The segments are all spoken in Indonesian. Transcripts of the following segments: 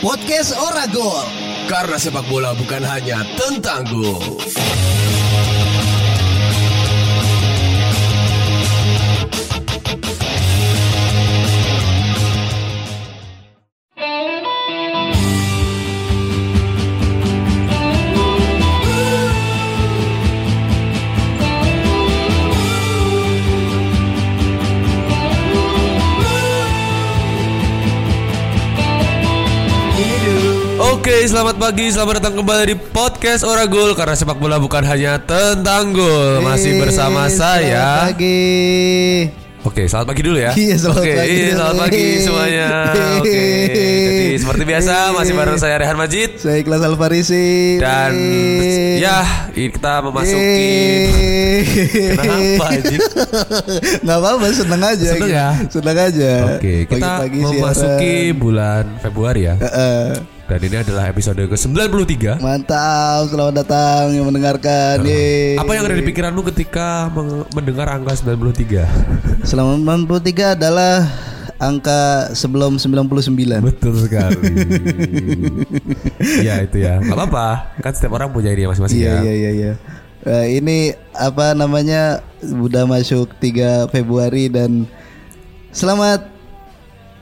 Podcast Oragol. Karena sepak bola bukan hanya tentang gol. Oke, selamat pagi, selamat datang kembali di podcast Oragol karena sepak bola bukan hanya tentang gol. Masih bersama saya. Selamat pagi. Oke, selamat pagi dulu ya. Iya, selamat Oke, pagi iya, selamat pagi semuanya. Oke, jadi seperti biasa masih bareng saya Rehan Majid Saya Ikhlas Alfarisi. dan ya kita memasuki. Kenapa anjing? Nggak apa-apa, seneng aja. Seneng ya? Seneng aja. Oke, kita memasuki siaran. bulan Februari ya. Heeh. Dan ini adalah episode ke-93. Mantap, selamat datang yang mendengarkan. Yeay. Apa yang ada di pikiranmu ketika mendengar angka 93? Selama 93 adalah angka sebelum 99. Betul sekali. ya itu ya. Gak apa-apa. Kan setiap orang punya ini masing-masing Iya ya. iya iya iya. Eh, ini apa namanya udah masuk 3 Februari dan selamat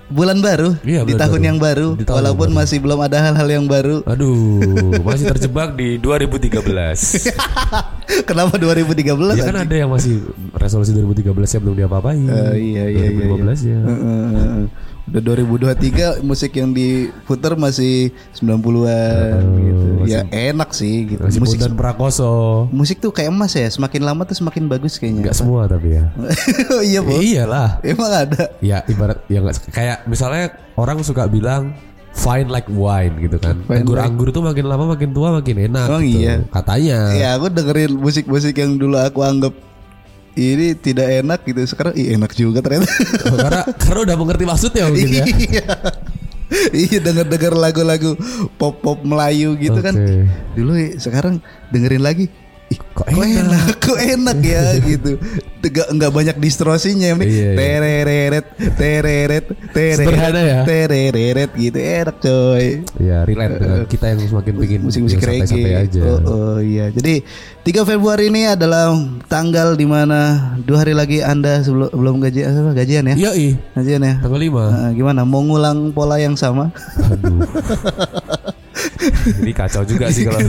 bulan baru Iya, di tahun baru. yang baru Di tahun walaupun yang baru. masih belum ada hal-hal yang baru. Aduh, masih terjebak di 2013. Kenapa 2013? ya kan ada yang masih resolusi 2013 yang belum diapa-apain. Eh, iya iya iya. 2015 ya. Heeh, heeh. Udah 2023 musik yang diputer masih 90-an gitu. Ya enak sih gitu. Masih musik Bondan Prakoso. musik tuh kayak emas ya, semakin lama tuh semakin bagus kayaknya. Enggak semua tapi ya. iya, Bu. Iyalah. Emang ada. Ya ibarat ya nggak kayak misalnya orang suka bilang fine like wine gitu kan. Anggur-anggur tuh makin lama makin tua makin enak. Emang gitu. iya? Katanya. Ya aku dengerin musik-musik yang dulu aku anggap ini tidak enak gitu sekarang ih enak juga ternyata. Oh, karena karena udah mengerti maksudnya mungkin ya. Iya. Iya denger-denger lagu-lagu pop-pop Melayu gitu kan. Oke. Dulu sekarang dengerin lagi. Ih, Kok kok enak? enak, kok enak ya gitu. Enggak enggak banyak distorsinya yang penting Iya, iya. tereret tereret tereret Sederhana ya? tereret gitu enak coy. Ya relate dengan kita yang semakin pingin musik-musik yang santai-santai reggae. aja. Oh, oh, iya. Jadi 3 Februari ini adalah tanggal di mana dua hari lagi Anda sebelum belum gaji apa, gajian ya? Iya ih, Gajian ya. tanggal 5 Nah, gimana? Mau ngulang pola yang sama? Aduh. ini kacau juga sih kalau.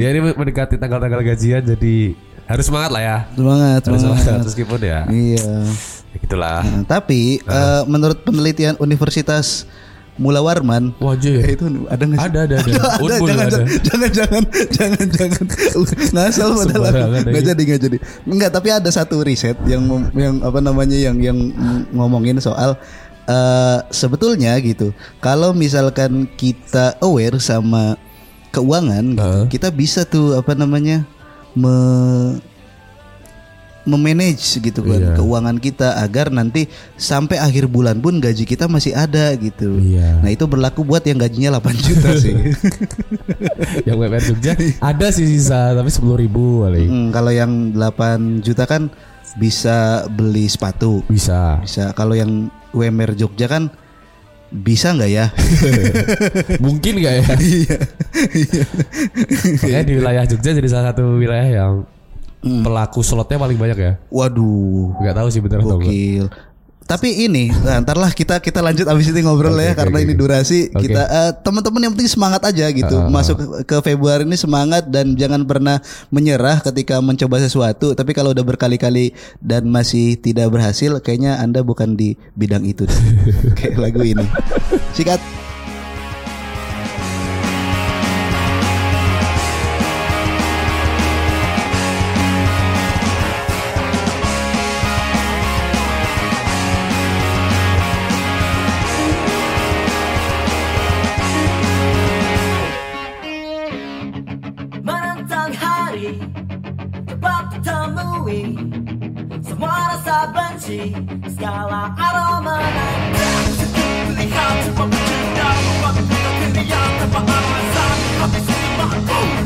ya ini mendekati tanggal-tanggal gajian jadi harus semangat lah ya. Semangat, Harus semangat. semangat meskipun ya. Iya. ya gitulah. Nah, tapi eh, menurut penelitian Universitas Mula Warman Wajib. Eh, itu ada nggak? Ada, ada, ada. ada, Unpul jangan, ada. jangan, jangan, jangan, jangan, ngasal padahal nggak jadi, nggak jadi. Enggak, tapi ada satu riset yang yang apa namanya yang yang ngomongin soal eh sebetulnya gitu. Kalau misalkan kita aware sama keuangan, gitu, kita bisa tuh apa namanya me memanage gitu kan Iya. keuangan kita agar nanti sampai akhir bulan pun gaji kita masih ada gitu. Iya. Nah itu berlaku buat yang gajinya 8 juta sih. yang WPR Jogja ada sih sisa tapi sepuluh ribu paling. Hmm, kalau yang 8 juta kan bisa beli sepatu. Bisa. Bisa. Kalau yang UMR Jogja kan bisa nggak ya? Mungkin gak ya? Iya. Makanya di wilayah Jogja jadi salah satu wilayah yang Hmm. pelaku slotnya paling banyak ya. Waduh. Gak tahu sih bener atau enggak. Tapi ini, nah, ntarlah kita kita lanjut abis ini ngobrol Oke, ya oke, karena oke. ini durasi. Oke. Kita eh, teman-teman yang penting semangat aja gitu. Ah. Masuk ke- Februari ini semangat dan jangan pernah menyerah ketika mencoba sesuatu. Tapi kalau udah berkali-kali dan masih tidak berhasil, kayaknya anda bukan di bidang itu. Kayak lagu ini. Sikat. Temui Semua rasa benci Segala aroma nanda Lihat semua bercinta Membuat kita pilihan Tanpa alasan. Habis ini mampu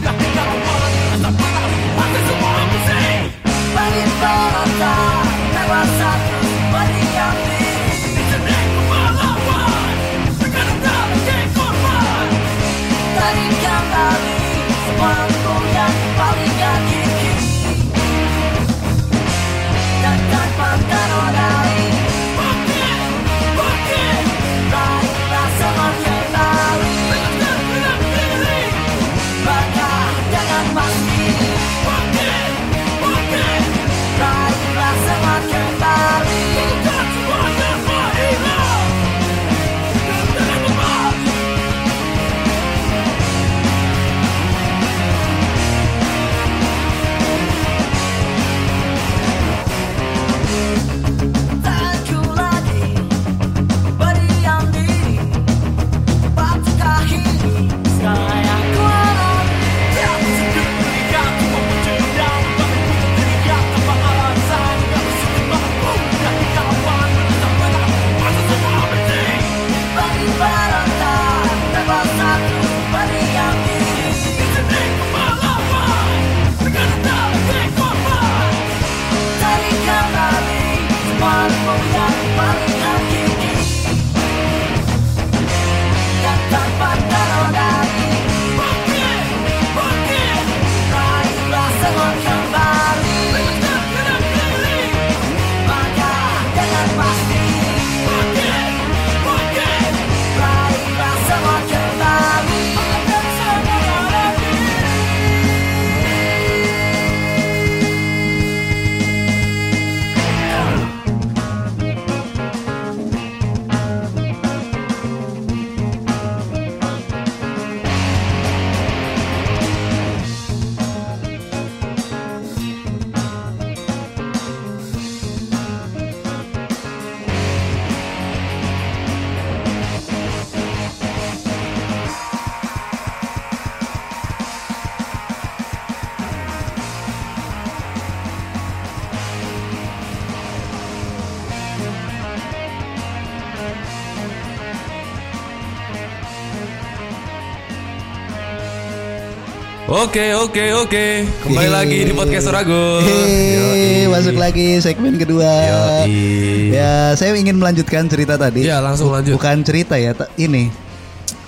Oke oke oke Kembali Yeay. lagi di podcast Hehehe, masuk lagi segmen kedua. Yoi. Ya, saya ingin melanjutkan cerita tadi. Ya, langsung lanjut. Bukan cerita ya, ini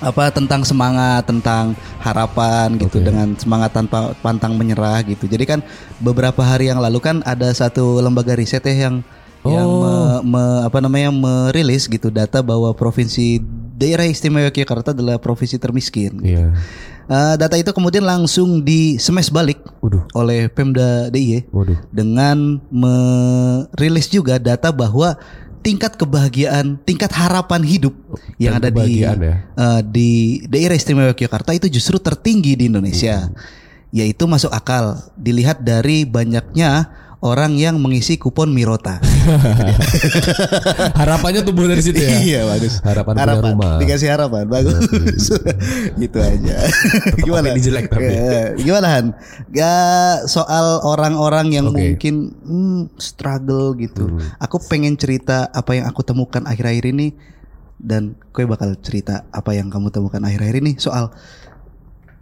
apa tentang semangat, tentang harapan gitu Oke. dengan semangat tanpa pantang menyerah gitu. Jadi kan beberapa hari yang lalu kan ada satu lembaga riset ya yang yang Oh. me- me- apa namanya merilis gitu data bahwa provinsi daerah istimewa Yogyakarta adalah provinsi termiskin. Iya Eh, data itu kemudian langsung di smash balik Waduh oleh Pemda DIY Waduh dengan merilis juga data bahwa tingkat kebahagiaan, tingkat harapan hidup yang ada di ya. eh, di daerah istimewa Yogyakarta itu justru tertinggi di Indonesia. Yaitu masuk akal dilihat dari banyaknya orang yang mengisi kupon Mirota. Harapannya tumbuh dari situ ya iya bagus. Harapan punya rumah. Dikasih harapan bagus. gitu aja. Gimana? ini jelek tapi. Ya, Gimana Han? Ya soal orang-orang yang Oke. mungkin hmm, struggle gitu. Aku pengen cerita apa yang aku temukan akhir-akhir ini dan kue bakal cerita apa yang kamu temukan akhir-akhir ini soal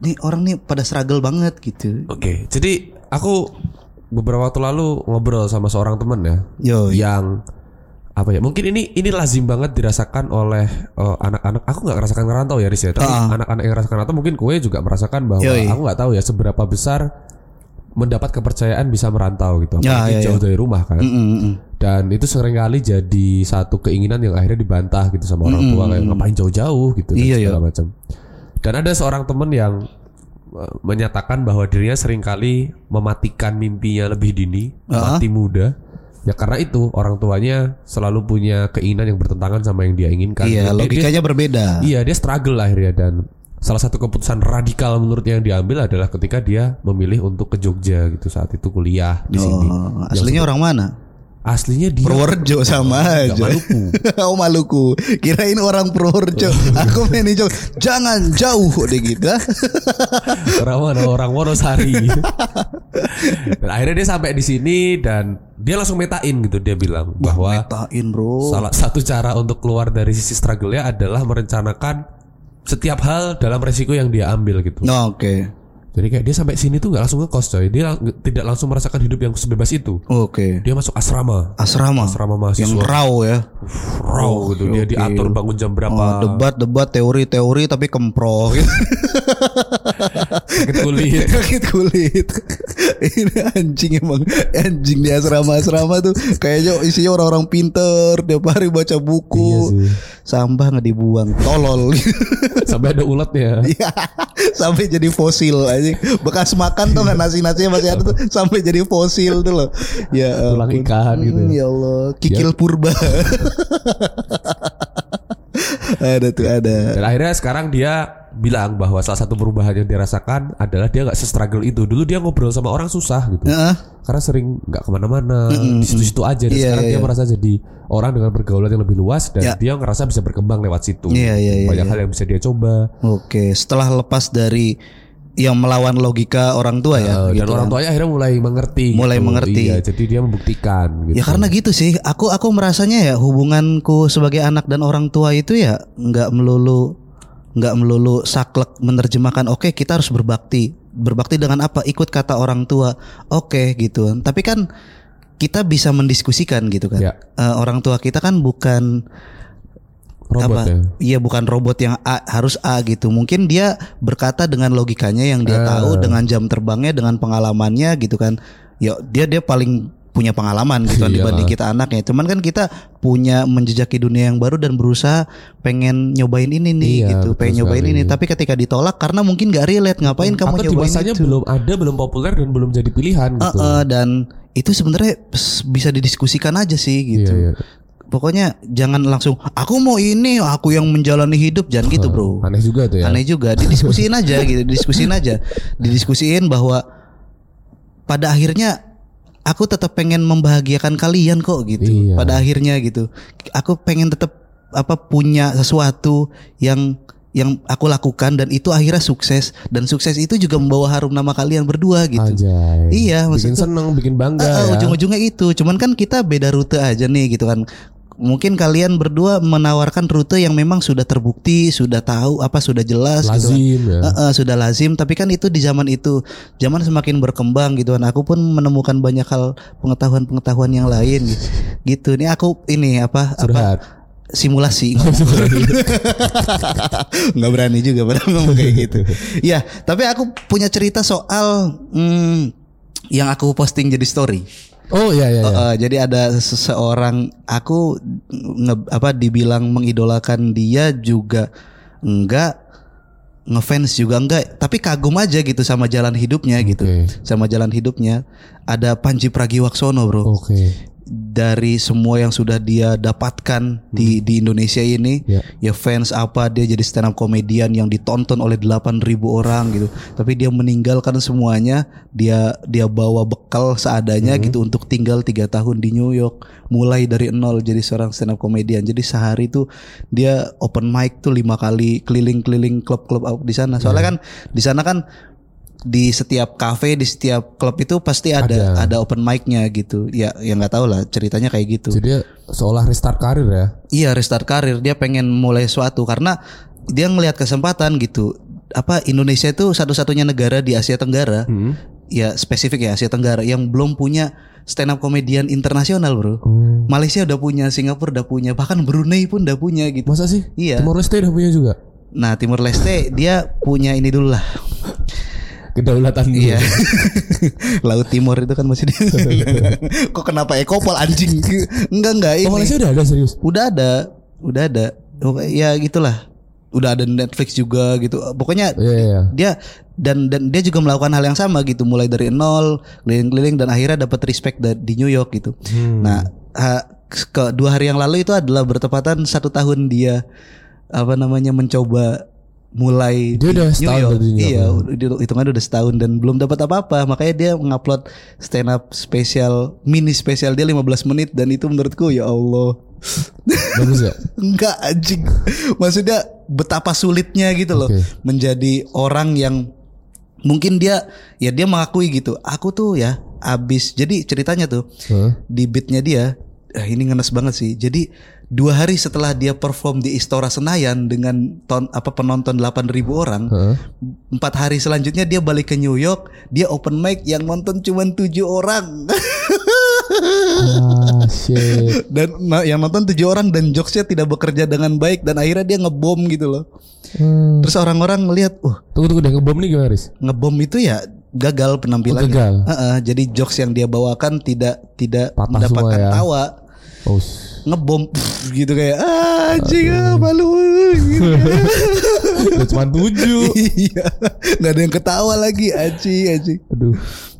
nih orang nih pada struggle banget gitu. Oke jadi aku beberapa waktu lalu ngobrol sama seorang temen ya Yo. yang apa ya mungkin ini ini lazim banget dirasakan oleh eh, anak-anak aku nggak merasakan ngerantau ya Riz ya tapi Ah. anak-anak yang merasakan atau mungkin kue juga merasakan bahwa Yoi. aku nggak tahu ya seberapa besar mendapat kepercayaan bisa merantau gitu Ya, apalagi ya, jauh ya. dari rumah kan Mm, mm, mm. dan itu sering kali jadi satu keinginan yang akhirnya dibantah gitu sama orang tua kayak ngapain jauh-jauh gitu dan Iya, segala macam dan ada seorang temen yang menyatakan bahwa dirinya sering kali mematikan mimpinya lebih dini Ah. mati muda ya karena itu orang tuanya selalu punya keinginan yang bertentangan sama yang dia inginkan Iya, Dia- dia- logikanya berbeda. Iya dia struggle akhirnya dan salah satu keputusan radikal menurutnya yang diambil adalah ketika dia memilih untuk ke Jogja gitu saat itu kuliah di sini. Oh, aslinya orang mana? Aslinya dia Purworejo sama aja. Maluku. oh Maluku. Kirain orang Purworejo. Aku main di Jogja. Jangan jauh deh gitu. orang mana orang Wonosari. dan akhirnya dia sampai di sini dan dia langsung metain gitu dia bilang bahwa Metain bro. salah satu cara untuk keluar dari sisi struggle-nya adalah merencanakan setiap hal dalam resiko yang dia ambil gitu. Nah, Oke. Jadi kayak dia sampai sini tuh nggak langsung ngekos coy. Dia lang- tidak langsung merasakan hidup yang sebebas itu. Oke. Dia masuk asrama. Asrama. Asrama Yang mahasiswa. raw ya. Raw gitu. Dia oke. diatur bangun jam berapa. Oh, debat debat teori teori tapi kempro. Sakit kulit. Sakit kulit. Ini anjing emang anjing di asrama-asrama tuh kayaknya isinya orang-orang pinter tiap hari baca buku. Iya sih. Sampah nggak dibuang, tolol. Sampai ada ulatnya. Iya, sampai jadi fosil aja. Bekas makan tuh nggak nasi-nasinya masih ada tuh sampai jadi fosil tuh loh. Ya Tulang ikan gitu. Hmm, Ya Allah, kikil purba. ada tuh ada. Dan akhirnya sekarang dia bilang bahwa salah satu perubahan yang dirasakan adalah dia nggak se-struggle itu. Dulu dia ngobrol sama orang susah gitu. Heeh. Karena sering nggak ke mana-mana, di situ-situ aja. Dan Iya, sekarang iya, dia iya. merasa jadi orang dengan pergaulan yang lebih luas dan Ya. dia ngerasa bisa berkembang lewat situ. Iya, iya, iya, Banyak iya. hal yang bisa dia coba. Oke, setelah lepas dari yang melawan logika orang tua ya. Eh, dan gitu orang kan. tuanya akhirnya mulai mengerti. Mulai mengerti. Iya, jadi dia membuktikan. Gitu. Ya karena gitu sih, aku aku merasanya ya hubunganku sebagai anak dan orang tua itu ya nggak melulu nggak melulu saklek menerjemahkan oke kita harus berbakti. Berbakti dengan apa? Ikut kata orang tua oke gitu. Tapi kan kita bisa mendiskusikan gitu kan. Ya. Eh, orang tua kita kan bukan robot apa? ya. iya bukan robot yang A, harus A gitu. Mungkin dia berkata dengan logikanya yang dia Eh. tahu dengan jam terbangnya dengan pengalamannya gitu kan. Ya dia dia paling punya pengalaman gitu kan Iyalah. dibanding kita anaknya cuman kan kita punya menjejaki dunia yang baru dan berusaha pengen nyobain ini nih Iya, gitu pengen nyobain sekali. ini tapi ketika ditolak karena mungkin gak relate ngapain kamu Atau nyobain itu belum ada, belum populer dan belum jadi pilihan gitu. eh, dan itu sebenarnya bisa didiskusikan aja sih gitu Iya, iya. pokoknya jangan langsung aku mau ini aku yang menjalani hidup jangan gitu bro Aneh juga tuh ya. aneh juga didiskusiin aja gitu didiskusiin aja didiskusiin bahwa pada akhirnya aku tetap pengen membahagiakan kalian kok gitu Iya. pada akhirnya gitu aku pengen tetap apa punya sesuatu yang yang aku lakukan dan itu akhirnya sukses dan sukses itu juga membawa harum nama kalian berdua gitu Anjay. Iya, bikin maksudku- seneng, bikin bangga ah, ya. ujung-ujungnya itu cuman kan kita beda rute aja nih gitu kan mungkin kalian berdua menawarkan rute yang memang sudah terbukti sudah tahu apa sudah jelas gitu kan. Lazim ya. Eh, eh, sudah lazim. Tapi kan itu di zaman itu zaman semakin berkembang gitu kan. Aku pun menemukan banyak hal pengetahuan-pengetahuan yang lain gitu, gitu. ini aku ini apa apa? Simulasi. Nggak berani juga padahal ngomong kayak gitu. Ya tapi aku punya cerita soal hmm, yang aku posting jadi story Oh iya iya. iya. Eh, jadi ada seseorang aku nge, apa dibilang mengidolakan dia juga enggak ngefans juga enggak tapi kagum aja gitu sama jalan hidupnya gitu Oke. sama jalan hidupnya ada Panji Pragiwaksono bro Oke. Dari semua yang sudah dia dapatkan di di Indonesia ini Ya. ya fans apa dia jadi stand up komedian yang ditonton oleh 8000 orang gitu. Tapi dia meninggalkan semuanya dia dia bawa bekal seadanya gitu untuk tinggal tiga tahun di New York mulai dari nol jadi seorang stand up komedian jadi sehari tuh dia open mic tuh lima kali keliling-keliling klub-klub di sana. Soalnya kan di sana kan di setiap kafe di setiap klub itu pasti ada Ada. ada, open mic-nya gitu ya yang nggak tahu lah ceritanya kayak gitu Jadi seolah restart karir ya. Iya restart karir dia pengen mulai suatu karena dia ngelihat kesempatan gitu apa Indonesia itu satu-satunya negara di Asia Tenggara Hmm. ya spesifik ya Asia Tenggara yang belum punya stand up komedian internasional bro Oh. Malaysia udah punya Singapura udah punya bahkan Brunei pun udah punya gitu Masa sih? Iya. Timor Leste udah punya juga. nah Timur Leste dia punya ini dulu lah Kedaulatan dulu. Iya Laut Timur itu kan masih di Kok kenapa ekopol anjing Enggak enggak ini Oh Malaysia udah ada serius. Udah ada, udah ada. Pokoknya Ya gitulah. Udah ada Netflix juga gitu. Pokoknya Iya iya. iya. dia dan dan dia juga melakukan hal yang sama gitu, mulai dari nol, keliling-keliling dan akhirnya dapat respect di New York gitu. Hmm. Nah, ha- ke dua hari yang lalu itu adalah bertepatan satu tahun dia apa namanya mencoba mulai Dia di udah New setahun York. di New York, Iya, ya? hitungannya udah setahun dan belum dapat apa-apa. Makanya dia mengupload stand up spesial mini spesial dia 15 menit dan itu menurutku ya Allah. Bagus ya. Enggak anjing. Maksudnya betapa sulitnya gitu loh Oke. menjadi orang yang mungkin dia ya dia mengakui gitu. Aku tuh ya abis jadi ceritanya tuh Hah? di beatnya dia eh, ini ngenes banget sih. Jadi dua hari setelah dia perform di Istora Senayan dengan ton apa penonton 8.000 orang, Hah? empat hari selanjutnya dia balik ke New York, dia open mic yang nonton cuma tujuh orang. Ah shit. dan nah, yang nonton tujuh orang dan jokesnya tidak bekerja dengan baik dan akhirnya dia ngebom gitu loh. Hmm. Terus orang-orang ngelihat, uh Tunggu tunggu deh ngebom nih gimana Riz? ngebom itu ya gagal penampilannya. Oh, gagal. Heeh, jadi jokes yang dia bawakan tidak tidak Patah mendapatkan ya. tawa. Oh. Ngebom pff, gitu kayak ah, anjing ah, malu gitu. Udah cuma tujuh. Iya, nggak ada yang ketawa lagi anjing anjing. Aduh.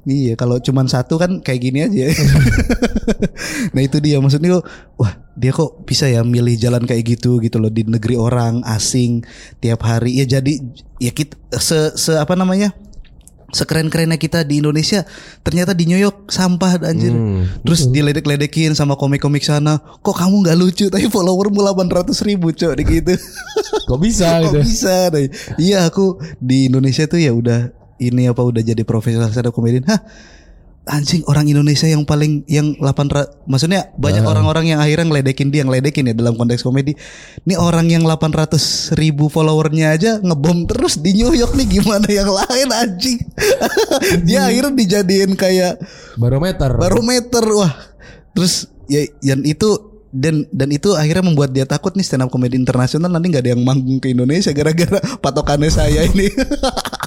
Iya, kalau cuman satu kan kayak gini aja. nah itu dia maksudnya wah dia kok bisa ya milih jalan kayak gitu gitu loh di negeri orang asing tiap hari ya jadi ya kita se, se apa namanya sekeren-kerennya kita di Indonesia ternyata di New York sampah anjir. Hmm, terus diledek-ledekin sama komik-komik sana. Kok kamu nggak lucu? Tapi followermu 800 ribu cok gitu. Kok bisa Kok gitu? bisa? Nah, iya aku di Indonesia tuh ya udah ini apa udah jadi profesional stand up comedian. Hah anjing orang Indonesia yang paling yang 800 maksudnya banyak orang-orang yang akhirnya ngeledekin dia ngeledekin ya dalam konteks komedi. Ini orang yang 800 ribu followernya aja ngebom terus di New York nih gimana yang lain anjing? Dia akhirnya dijadiin kayak Barometer. barometer wah. Terus ya yang itu dan dan itu akhirnya membuat dia takut nih stand up comedy internasional nanti nggak ada yang manggung ke Indonesia gara-gara patokannya saya ini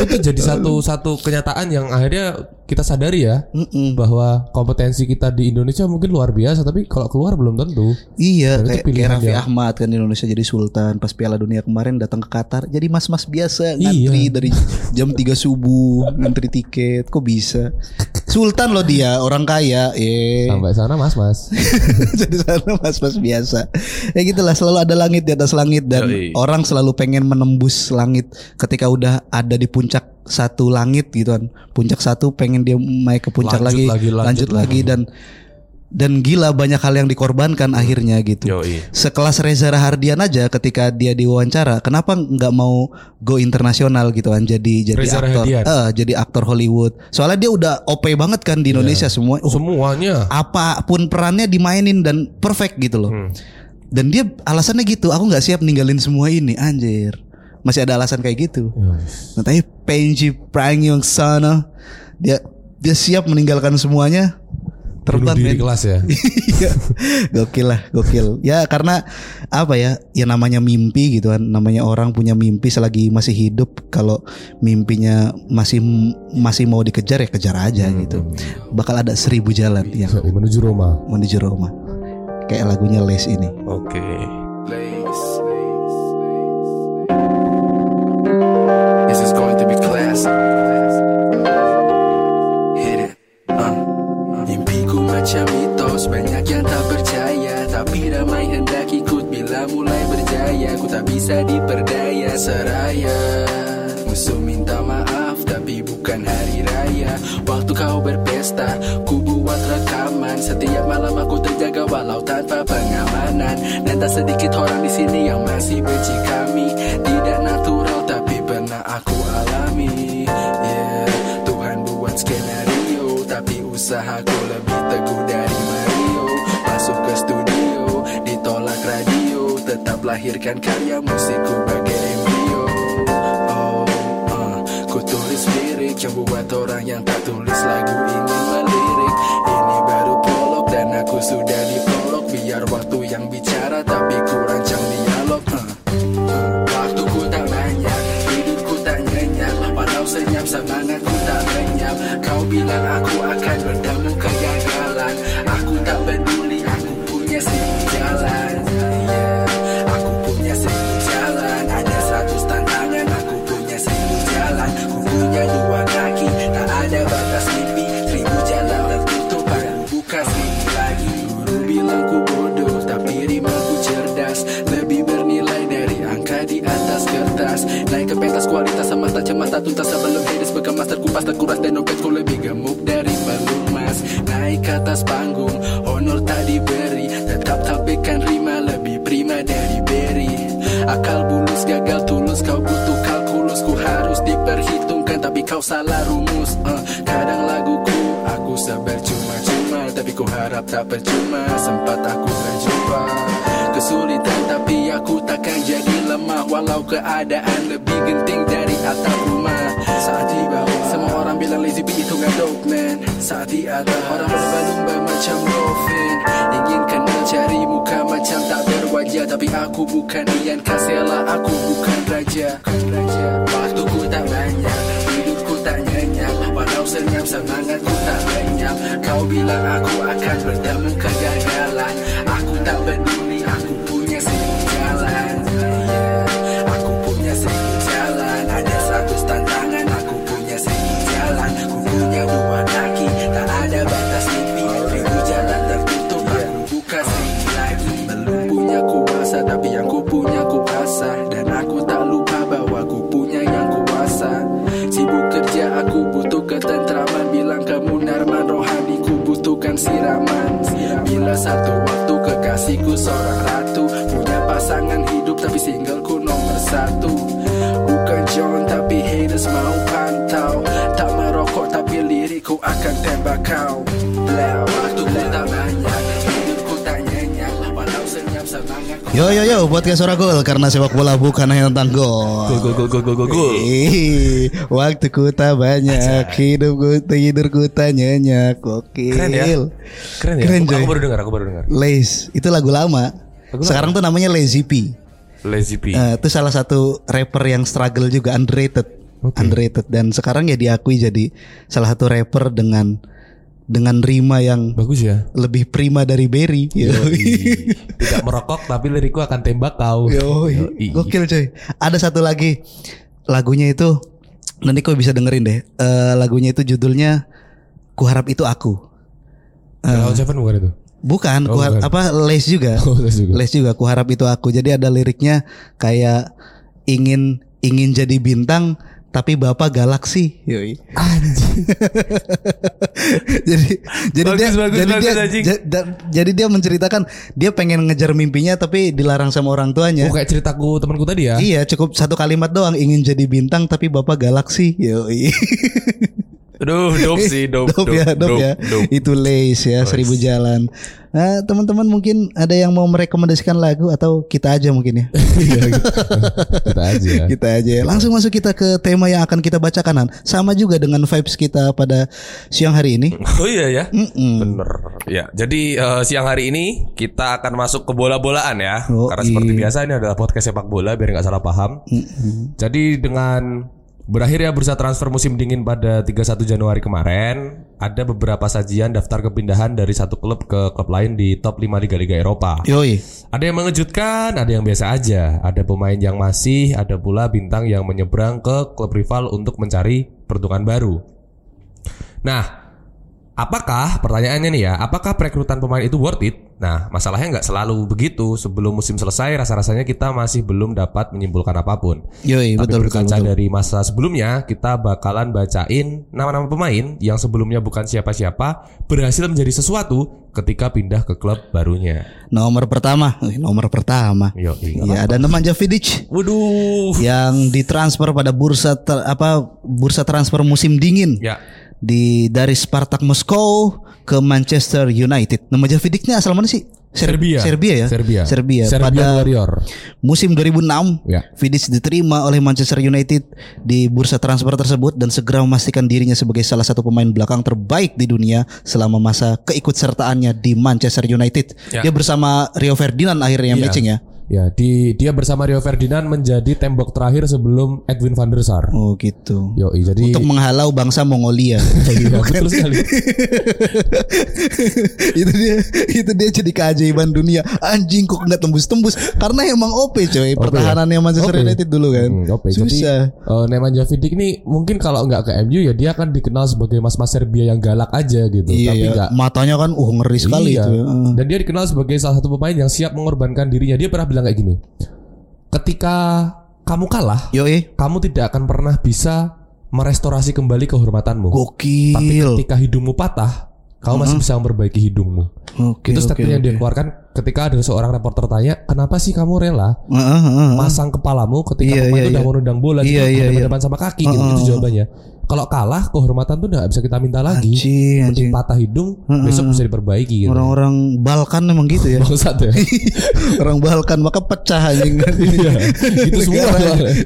itu jadi satu satu kenyataan yang akhirnya kita sadari ya Mm-mm. bahwa kompetensi kita di Indonesia mungkin luar biasa tapi kalau keluar belum tentu. Iya Dan kayak, kayak Raffi yang- Ahmad kan di Indonesia jadi sultan pas Piala Dunia kemarin datang ke Qatar jadi mas-mas biasa Iya. ngantri dari jam 3 subuh ngantri tiket kok bisa sultan loh dia orang kaya. Eh Sampai sana mas-mas. jadi sana mas-mas biasa. Ya gitulah selalu ada langit di atas langit dan Yoi. orang selalu pengen menembus langit ketika udah ada di puncak satu langit gitu kan. Puncak satu pengen dia naik ke puncak Lanjut lagi, lagi, lanjut lanjut lagi dan dan gila banyak hal yang dikorbankan akhirnya gitu Yoi. sekelas Reza Rahardian aja ketika dia diwawancara kenapa nggak mau go internasional gitu kan jadi jadi Reza aktor eh, jadi aktor Hollywood soalnya dia udah OP banget kan di Indonesia semua Oh, Semuanya. apa pun perannya dimainin dan perfect gitu loh. Hmm. Dan dia alasannya gitu, aku nggak siap ninggalin semua ini, anjir. Masih ada alasan kayak gitu. Nah, tapi Penji Pragiwaksono dia dia siap meninggalkan semuanya Bunuh terbang diri men. kelas ya. Iya. gokil lah, gokil. Ya karena apa ya? Ya namanya mimpi gitu kan. Namanya orang punya mimpi selagi masih hidup. Kalau mimpinya masih masih mau dikejar ya kejar aja gitu. Bakal ada seribu jalan yang Menuju Roma. menuju Roma. Kayak lagunya Les ini. Oke. This lahirkan karya musikku bagai embrio Oh, uh, ku tulis lirik Yang buat orang yang tak tulis lagu ingin terkuras dan dompetku lebih gemuk dari pelumas Naik ke atas panggung, honor tak diberi. Tetap tampilkan rima lebih prima dari Berry. Akal bulus gagal tulus kau butuh kalkulus. Ku harus diperhitungkan tapi kau salah rumus. Uh, Kadang laguku aku sabar cuma-cuma Tapi ku harap tak percuma. Sempat aku berjumpa Kesulitan tapi aku takkan jadi Walau keadaan lebih genting dari atap rumah. Saat di bawah semua orang bilang lazy beat itu gak dope man. Saat di atas orang berlumba macam dolphin. Ingin kenal cari muka macam tak berwajah. Tapi aku bukan Ian Kasela aku bukan raja. Waktuku tak banyak hidupku tak nyenyak. Walau senyap semangatku tak lenyap. Kau bilang aku akan bertemu kegagalan Aku tak peduli satu Bukan John tapi haters mau pantau Tak merokok tapi lirikku akan tembak kau Blau, waktu tak banyak Yo yo yo buat kayak suara gol karena sepak bola bukan hanya tentang gol. Gol gol gol gol gol gol. Waktu ku tak banyak, Aja. hidup ku tidur ku tak nyenyak. Oke. Keren ya. Keren ya. Keren, aku, aku baru dengar, aku baru dengar. Lace, itu lagu lama. Lagu Sekarang lama. tuh namanya Lazy P. Lazy P. Eh, itu salah satu rapper yang struggle juga underrated. Underrated dan sekarang ya diakui jadi salah satu rapper dengan dengan rima yang Bagus ya. lebih prima dari Berry. Yoi. Tidak merokok tapi lirikku akan tembak kau. Yo, Yoi. gokil coy. Ada satu lagi lagunya itu nanti kau bisa dengerin deh. Eh, lagunya itu judulnya Kuharap itu aku. Kalau Seven bukan itu. Bukan, Oh, kuhar- bukan. apa Les juga. Oh, Les juga. Les juga kuharap itu aku. Jadi ada liriknya kayak ingin ingin jadi bintang tapi bapak galaksi. Yoi. jadi jadi Bagus, dia bagus, jadi bagus, dia anjing. ja- da- jadi dia menceritakan dia pengen ngejar mimpinya tapi dilarang sama orang tuanya. Oh kayak ceritaku temanku tadi ya. Iya cukup satu kalimat doang ingin jadi bintang tapi bapak galaksi. Yoi. Aduh, dope sih, dope, Dope ya, dope, ya. dope. Itu Lace ya, seribu jalan. Nah, teman-teman mungkin ada yang mau merekomendasikan lagu atau kita aja mungkin ya. Kita aja. kita aja. ya. Langsung masuk kita ke tema yang akan kita bacakan. Han. Sama juga dengan vibes kita pada siang hari ini. Oh iya ya. Mm-mm. Bener. Ya, jadi eh, siang hari ini kita akan masuk ke bola-bolaan ya. Oh, Karena seperti iya. biasa ini adalah podcast sepak bola biar nggak salah paham. Jadi dengan berakhirnya bursa transfer musim dingin pada 31 Januari kemarin, ada beberapa sajian daftar kepindahan dari satu klub ke klub lain di top 5 liga-liga Eropa. Yoi. Ada yang mengejutkan, ada yang biasa aja. Ada pemain yang masih, ada pula bintang yang menyeberang ke klub rival untuk mencari peruntungan baru. Nah, apakah pertanyaannya nih ya, apakah perekrutan pemain itu worth it? Nah, masalahnya nggak selalu begitu. Sebelum musim selesai, rasa-rasanya kita masih belum dapat menyimpulkan apa pun. Yoi, Tapi betul berkaca betul. dari masa sebelumnya, kita bakalan bacain nama-nama pemain yang sebelumnya bukan siapa-siapa berhasil menjadi sesuatu ketika pindah ke klub barunya. Nomor pertama, nomor pertama. Yo, Ya, ada Nemanja Vidic Waduh. yang ditransfer pada bursa ter- apa bursa transfer musim dingin. Ya. Di dari Spartak Moskow ke Manchester United. Nama Javidic ini asal mana sih? Ser- Serbia. Serbia ya. Serbia. Serbia. Serbian Pada Warrior. musim 2006, Ya. Vidic diterima oleh Manchester United di bursa transfer tersebut dan segera memastikan dirinya sebagai salah satu pemain belakang terbaik di dunia selama masa keikutsertaannya di Manchester United. Ya. Dia bersama Rio Ferdinand akhirnya Iya. matching ya. Ya, di dia bersama Rio Ferdinand menjadi tembok terakhir sebelum Edwin van der Sar. Oh gitu. Yo, jadi Untuk menghalau bangsa Mongolia. Iya, betul sekali. itu dia itu dia jadi keajaiban dunia anjing kok nggak tembus-tembus karena emang OP coy pertahanannya Manchester OP. United dulu kan Hmm, oke. Jadi susah eh, Nemanja Vidic ini mungkin kalau nggak ke MU ya dia akan dikenal sebagai mas-mas Serbia yang galak aja gitu. iya Tapi ya. nggak matanya kan uh ngeri sekali Iya. itu ya. Dan dia dikenal sebagai salah satu pemain yang siap mengorbankan dirinya. Dia pernah bilang kayak gini. Ketika kamu kalah, Yoi kamu tidak akan pernah bisa merestorasi kembali kehormatanmu. Tapi gokil ketika hidungmu patah, kamu masih bisa memperbaiki hidungmu. oke itu statement yang oke. dia keluarkan ketika ada seorang reporter tanya, "Kenapa sih kamu rela Heeh, heeh, heeh. masang kepalamu ketika Iya, pemain iya, itu udah iya. mau nendang bola Iya, gitu, iya, iya. depan sama kaki gitu, Heeh. itu jawabannya. Kalau kalah, kehormatan tuh udah gak bisa kita minta lagi. anjing patah hidung, besok bisa diperbaiki gitu. orang-orang Balkan emang gitu ya. Bangsat ya. orang Balkan maka pecah anjing. Iya, gitu semua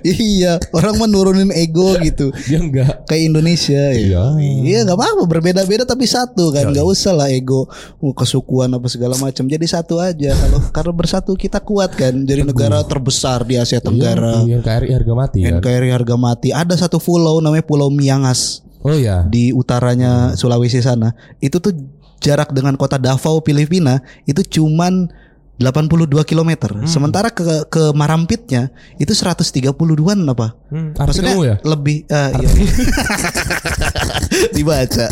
iya orang menurunin ego gitu. Dia enggak. kayak Indonesia ya. Iya. Iya nggak apa-apa berbeda-beda tapi satu kan. Nggak usah lah ego uh, kesukuan apa segala macam. Jadi satu aja. Kalau karena bersatu kita kuat kan. Jadi negara terbesar di Asia Tenggara. Iya, NKRI harga mati kan. NKRI harga mati. Ada satu pulau namanya Pulau Miangas Oh ya. di utaranya Sulawesi sana itu tuh jarak dengan kota Davao Filipina itu cuman 82 km. Sementara ke ke Marampitnya itu 132-an apa? Hmm, Maksudnya ya? lebih eh, iya. dibaca.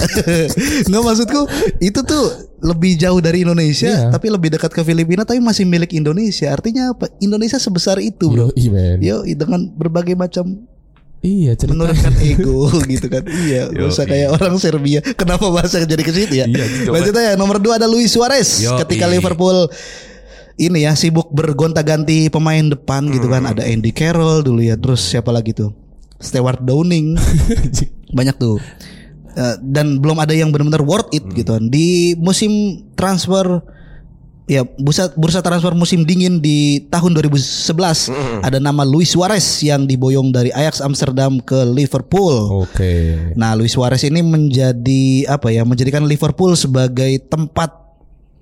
Nggak maksudku itu tuh lebih jauh dari Indonesia Iya. tapi lebih dekat ke Filipina tapi masih milik Indonesia. Artinya apa? Indonesia sebesar itu, Bro. Yo. Yo, dengan berbagai macam Iya, cerita. menurunkan ego gitu kan. Iya, Yo, usah iya. kayak orang Serbia. Kenapa bahasa jadi ke situ ya? Iya, coba. Lanjut aja nomor dua ada Luis Suarez Yo, ketika iya. Liverpool ini ya sibuk bergonta-ganti pemain depan gitu kan. Hmm. Ada Andy Carroll dulu ya. Terus siapa lagi tuh? Stewart Downing. Banyak tuh. Eh, dan belum ada yang benar-benar worth it gitu kan. Di musim transfer ya bursa bursa transfer musim dingin di tahun 2011 ada nama Luis Suarez yang diboyong dari Ajax Amsterdam ke Liverpool. Oke. Nah, Luis Suarez ini menjadi apa ya? Menjadikan Liverpool sebagai tempat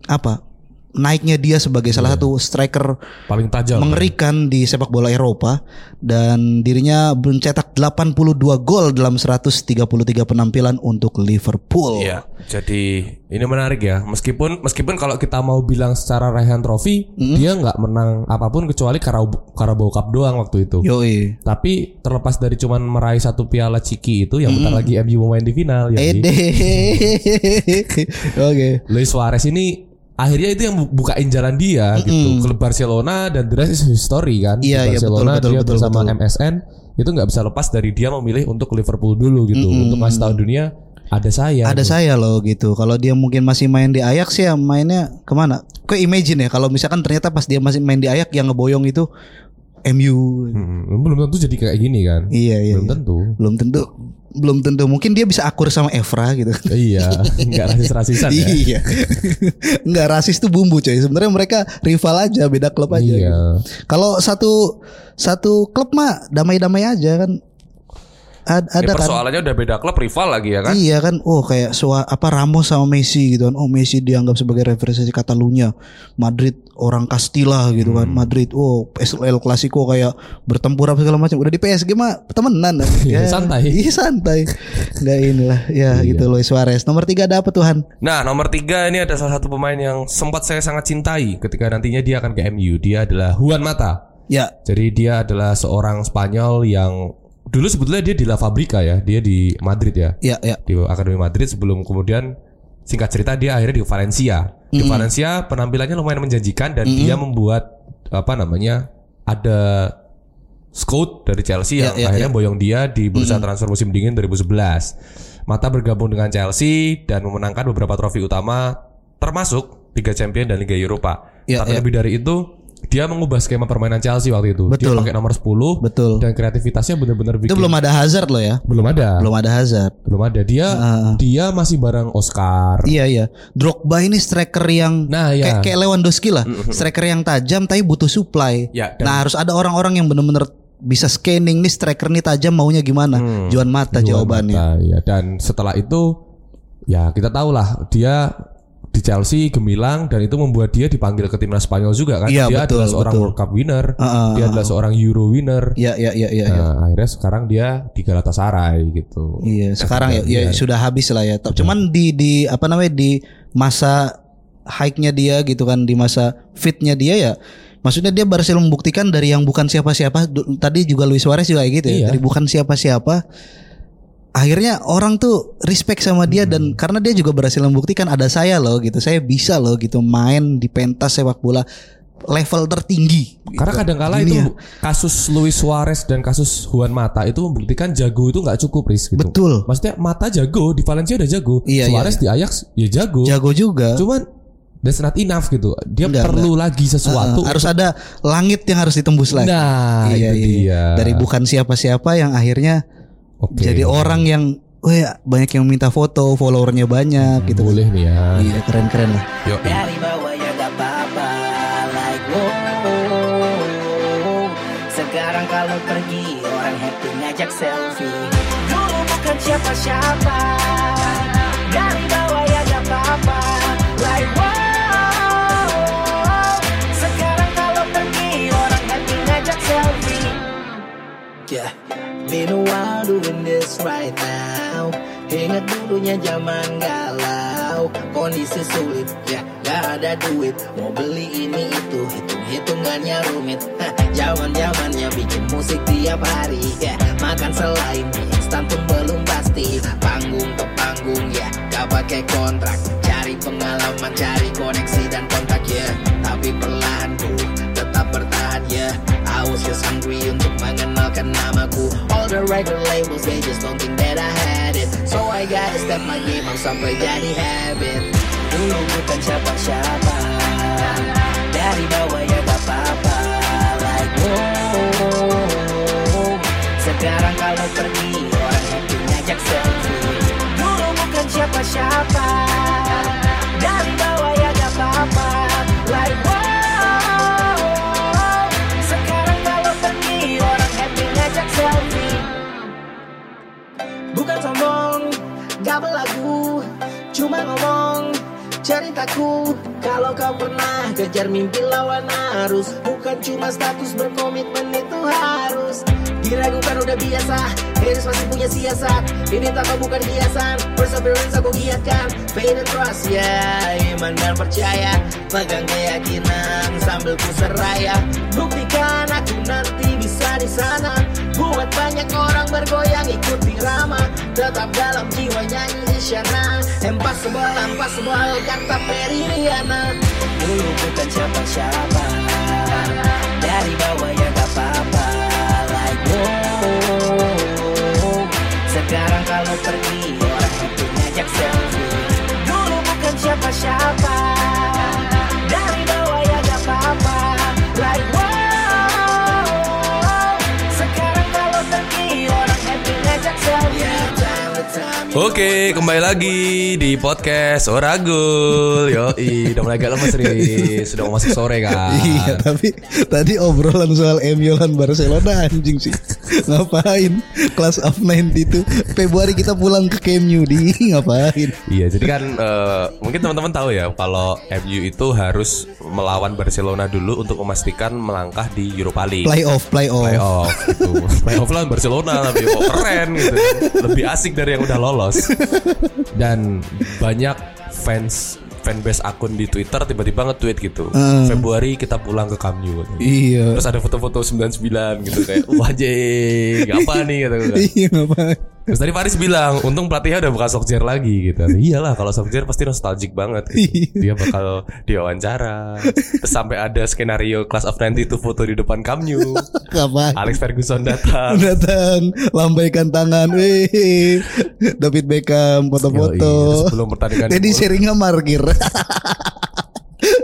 apa? Naiknya dia sebagai salah satu striker Paling tajam. mengerikan di sepak bola Eropa dan dirinya mencetak 82 gol dalam 133 penampilan untuk Liverpool. Iya. Jadi ini menarik ya. Meskipun meskipun kalau kita mau bilang secara raihan trofi, dia nggak menang apa pun kecuali Carabao, Carabao Cup doang waktu itu. Yoi. Tapi terlepas dari cuman meraih satu piala ciki itu, yang bentar lagi MU mau main di final. Ya. Oke. Luis Suarez ini akhirnya itu yang bu- bukain jalan dia gitu klub Barcelona dan the rest is history kan Di Iya, iya, Barcelona betul, betul, dia betul, bersama betul. MSN itu nggak bisa lepas dari dia memilih untuk Liverpool dulu gitu untuk ngasih tahu dunia ada saya Ada saya loh gitu. Kalau dia mungkin masih main di Ajax ya mainnya ke mana? Kok imagine ya kalau misalkan ternyata pas dia masih main di Ajax yang ngeboyong itu MU. Hmm, belum tentu jadi kayak gini kan Iya iya. belum iya. tentu Belum tentu. Belum tentu. Mungkin dia bisa akur sama Evra gitu. iya nggak rasis rasisan ya Iya. Enggak rasis tuh bumbu coy. Sebenarnya mereka rival aja, beda klub aja. Iya. gitu. Kalau satu satu klub mah damai-damai aja kan. Ad- Ini ada kan. persoalannya udah beda klub rival lagi ya kan Iya kan, oh kayak sua, apa Ramos sama Messi gitu kan. Oh Messi dianggap sebagai referensi Catalunya. Madrid orang Castilla gitu Hmm. kan. Madrid, oh El Clasico kayak bertempur apa segala macam. Udah di PSG mah temenan. Iya, santai. Iya santai. Enggak inilah. Ya Iya. gitu Luis Suarez. Nomor tiga ada apa Tuhan? Nah nomor tiga ini ada salah satu pemain yang sempat saya sangat cintai ketika nantinya dia akan ke MU dia adalah Juan Mata Ya, Jadi dia adalah seorang Spanyol yang dulu sebetulnya dia di La Fabrica ya, dia di Madrid ya, ya, ya. di Akademi Madrid sebelum kemudian singkat cerita dia akhirnya di Valencia. Di Valencia penampilannya lumayan menjanjikan dan dia membuat apa namanya ada scout dari Chelsea Ya, yang ya, akhirnya boyong dia di bursa transfer musim dingin 2011. Mata bergabung dengan Chelsea dan memenangkan beberapa trofi utama termasuk Liga Champions dan Liga Eropa. Ya, Tapi ya. lebih dari itu dia mengubah skema permainan Chelsea waktu itu. Betul. Dia pakai nomor 10 Betul. dan kreativitasnya benar-benar bikin Itu belum ada Hazard loh ya. belum ada. Belum ada Hazard. Belum ada. Dia Ah. dia masih bareng Oscar. Iya iya. Drogba ini striker yang Nah, ya. kayak, kayak Lewandowski lah. Striker yang tajam tapi butuh supply. Ya, dan- nah, harus ada orang-orang yang benar-benar bisa scanning nih striker nih tajam maunya gimana. Juan Mata Juan jawabannya. Mata, ya. Dan setelah itu ya kita tahu lah dia di Chelsea gemilang dan itu membuat dia dipanggil ke timnas Spanyol juga kan. Iya, dia betul, adalah seorang betul. World Cup winner. Heeh, dia adalah seorang Euro winner. Iya iya iya iya. iya. Nah, akhirnya sekarang dia di Galatasaray gitu. Iya, sekarang ya, ya Iya. sudah habis lah ya. Tapi Cuman di di apa namanya di masa hike-nya dia gitu kan, di masa fitnya dia ya Maksudnya dia berhasil membuktikan dari yang bukan siapa-siapa. Tadi juga Luis Suarez juga kayak gitu ya. Iya. Dari bukan siapa-siapa. Akhirnya orang tuh respect sama dia dan karena dia juga berhasil membuktikan ada saya loh gitu. Saya bisa loh gitu main di pentas sepak bola level tertinggi. Karena kadang-kala Dunia. itu kasus Luis Suarez dan kasus Juan Mata itu membuktikan jago itu nggak cukup Riz gitu. Betul. Maksudnya Mata jago di Valencia udah jago. Iya, Suarez iya, di Ajax ya jago. Jago juga. Cuman that's not enough gitu. Dia Enggak, perlu lagi sesuatu. Uh, harus ada langit yang harus ditembus lagi. Nah, iya, itu iya. dia. Dari bukan siapa-siapa yang akhirnya Oke. jadi orang yang wah banyak yang minta foto, followernya banyak gitu. boleh nih ya. Iya keren-keren lah. Dari bawah ya gak apa-apa Like wow Sekarang kalau pergi Orang happy ngajak selfie Dulu bukan siapa-siapa Dari bawah ya gak apa-apa Like wow Sekarang kalau pergi Orang happy ngajak selfie Yeah, been a while doing this right now. Ingat dulunya zaman galau, kondisi sulit, ya gak ada duit. Mau beli ini itu, hitung hitungannya rumit. Hah, Zaman zamannya bikin musik tiap hari, ya makan selain mie instan pun belum pasti. Panggung ke panggung, ya gak pakai kontrak. Cari pengalaman, cari koneksi dan kontak, ya. Tapi perlahan ku tetap bertahan, ya. Was just hungry untuk mengenalkan namaku. All the regular labels they just don't think that I had it. So I gotta step my game up sampai jadi habit. Dulu bukan siapa-siapa. Dari bawah ya gak apa-apa Like wow Sekarang kalau pergi orang happy ngajak selfie Dulu bukan siapa-siapa. Dari bawah kataku Kalau kau pernah kejar mimpi lawan arus Bukan cuma status berkomitmen itu harus. Diragukan udah biasa Harris masih punya siasat Ini tak kau bukan hiasan Perseverance aku giatkan. Faith and trust ya Iman dan percaya. Pegang keyakinan Sambil ku seraya. Buktikan aku nanti bisa di sana Buat banyak orang bergoyang ikuti rama Tetap dalam jiwa nyanyi Isyana Impossible, impossible Kata Meridiana Dulu bukan siapa-siapa. Dari bawah ya gak apa-apa Like wow Sekarang kalau pergi Orang itu ngajak selfie. Dulu bukan siapa-siapa Oke, kembali lagi di podcast Oragul. Yo, udah mulai agak lemes nih. Sudah mau masuk sore kan. Iya tapi tadi obrolan soal MU lawan Barcelona anjing sih Ngapain Class of 92 Februari kita pulang ke KMU di Ngapain Iya, jadi kan eh, mungkin teman-teman tahu ya kalau MU itu harus melawan Barcelona dulu untuk memastikan melangkah di Europa League. Playoff Playoff Playoff gitu. Playoff lawan Barcelona kok keren gitu. Lebih asik dari yang udah lolos. Dan banyak fans fanbase akun di Twitter tiba-tiba nge-tweet gitu. Februari kita pulang ke Camp Nou. Iya Terus ada foto-foto 99 gitu kayak wah jing, apa nih gitu. kan. Iya ngapain Terus tadi Faris bilang, untung pelatihnya udah bukan Solskjaer lagi gitu. Iyalah kalau Solskjaer pasti nostalgic banget. Gitu. Dia bakal diwawancara. Terus sampai ada skenario Class of 90 itu foto di depan. Ngapain Alex Ferguson datang. datang lambaikan tangan weh David Beckham foto-foto sebelum pertandingan Teddy Sheringham markir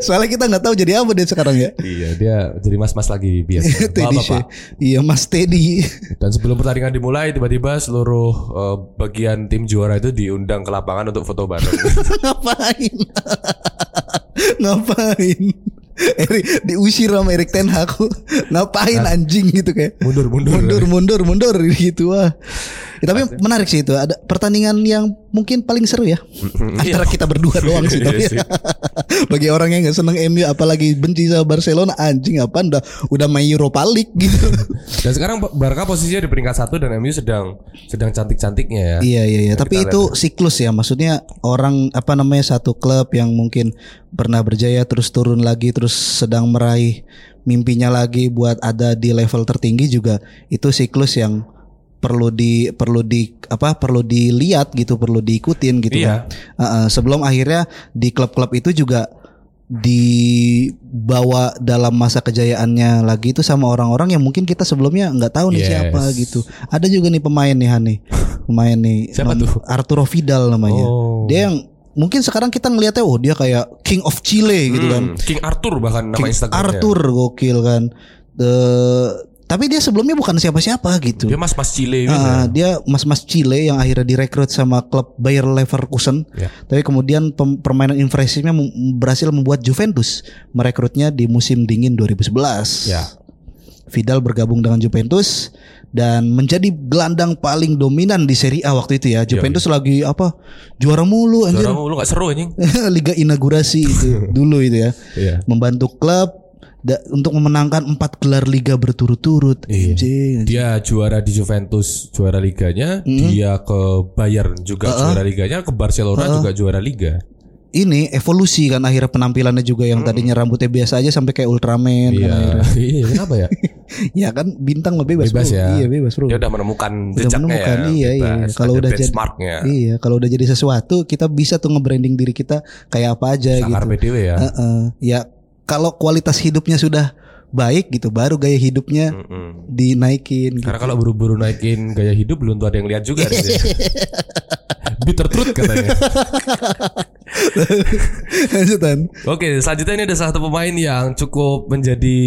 soalnya kita nggak tahu jadi apa dia sekarang ya. Iya dia jadi mas-mas lagi biasa. Teddy. She- iya Mas Teddy. Dan sebelum pertandingan dimulai Tiba-tiba seluruh eh, bagian tim juara itu diundang ke lapangan untuk foto bareng. Ngapain? Ngapain? Erik diusir sama Erik Ten Hag. Ngapain anjing gitu kayak. Mundur, mundur. mundur mundur mundur gitu wah Ya, tapi menarik sih itu. Ada pertandingan yang mungkin paling seru ya. Antara kita berdua doang sih tapi Iya bagi orang yang nggak seneng MU apalagi benci sama Barcelona anjing apa udah udah main Europa League gitu. Dan sekarang Barca posisinya di peringkat satu Dan MU sedang sedang cantik-cantiknya ya. Iya iya iya. Tapi itu siklus ya. Maksudnya orang apa namanya satu klub yang mungkin pernah berjaya terus turun lagi terus sedang meraih mimpinya lagi buat ada di level tertinggi juga itu siklus yang perlu di perlu di apa perlu dilihat gitu perlu diikutin gitu Iya. kan. Uh-uh, sebelum akhirnya di klub-klub itu juga dibawa dalam masa kejayaannya lagi itu sama orang-orang yang mungkin kita sebelumnya nggak tahu nih Yes. siapa gitu. Ada juga nih pemain nih Hani. Pemain nih Siapa tuh? Arturo Vidal namanya. Oh. Dia yang mungkin sekarang kita ngelihatnya oh dia kayak King of Chile gitu kan. Hmm, King Arthur bahkan nama King Instagramnya Arthur gokil kan. The- tapi dia sebelumnya bukan siapa-siapa gitu. Dia mas-mas Chile gitu ya. dia mas-mas Chile yang akhirnya direkrut sama klub Bayer Leverkusen. Ya. Tapi kemudian permainan impresifnya berhasil membuat Juventus merekrutnya di musim dingin 2011. Ya. Vidal bergabung dengan Juventus dan menjadi gelandang paling dominan di Serie A waktu itu ya. Juventus lagi apa? Juara mulu anjir. Suara lu gak seru anjing Liga inaugurasi itu dulu itu ya. Iya Membantu klub da- untuk memenangkan empat gelar liga berturut-turut. Iya. Anjing. Dia juara di Juventus juara liganya, Hmm. dia ke Bayern juga juara liganya, ke Barcelona juga juara liga. Ini evolusi kan akhirnya penampilannya juga yang tadinya rambutnya biasa aja sampai kayak Ultraman kan Iya, akhirnya. iya kenapa ya? Ya kan bintang lebih bebas, Bebas bro. ya. Iya bebas bro. Dia udah menemukan Udah jejaknya menemukan, ya. iya iya. Kalau udah jadi benchmarknya. Iya, kalau udah jadi sesuatu kita bisa tuh nge-branding diri kita kayak apa aja Sakar gitu. PDW ya. Heeh. Ya kalau kualitas hidupnya sudah baik gitu baru gaya hidupnya Mm-mm. dinaikin gitu. Karena kalau buru-buru naikin gaya hidup belum tuh ada yang lihat juga. Bitter truth katanya. Lanjutan. Oke, selanjutnya ini ada salah satu pemain yang cukup menjadi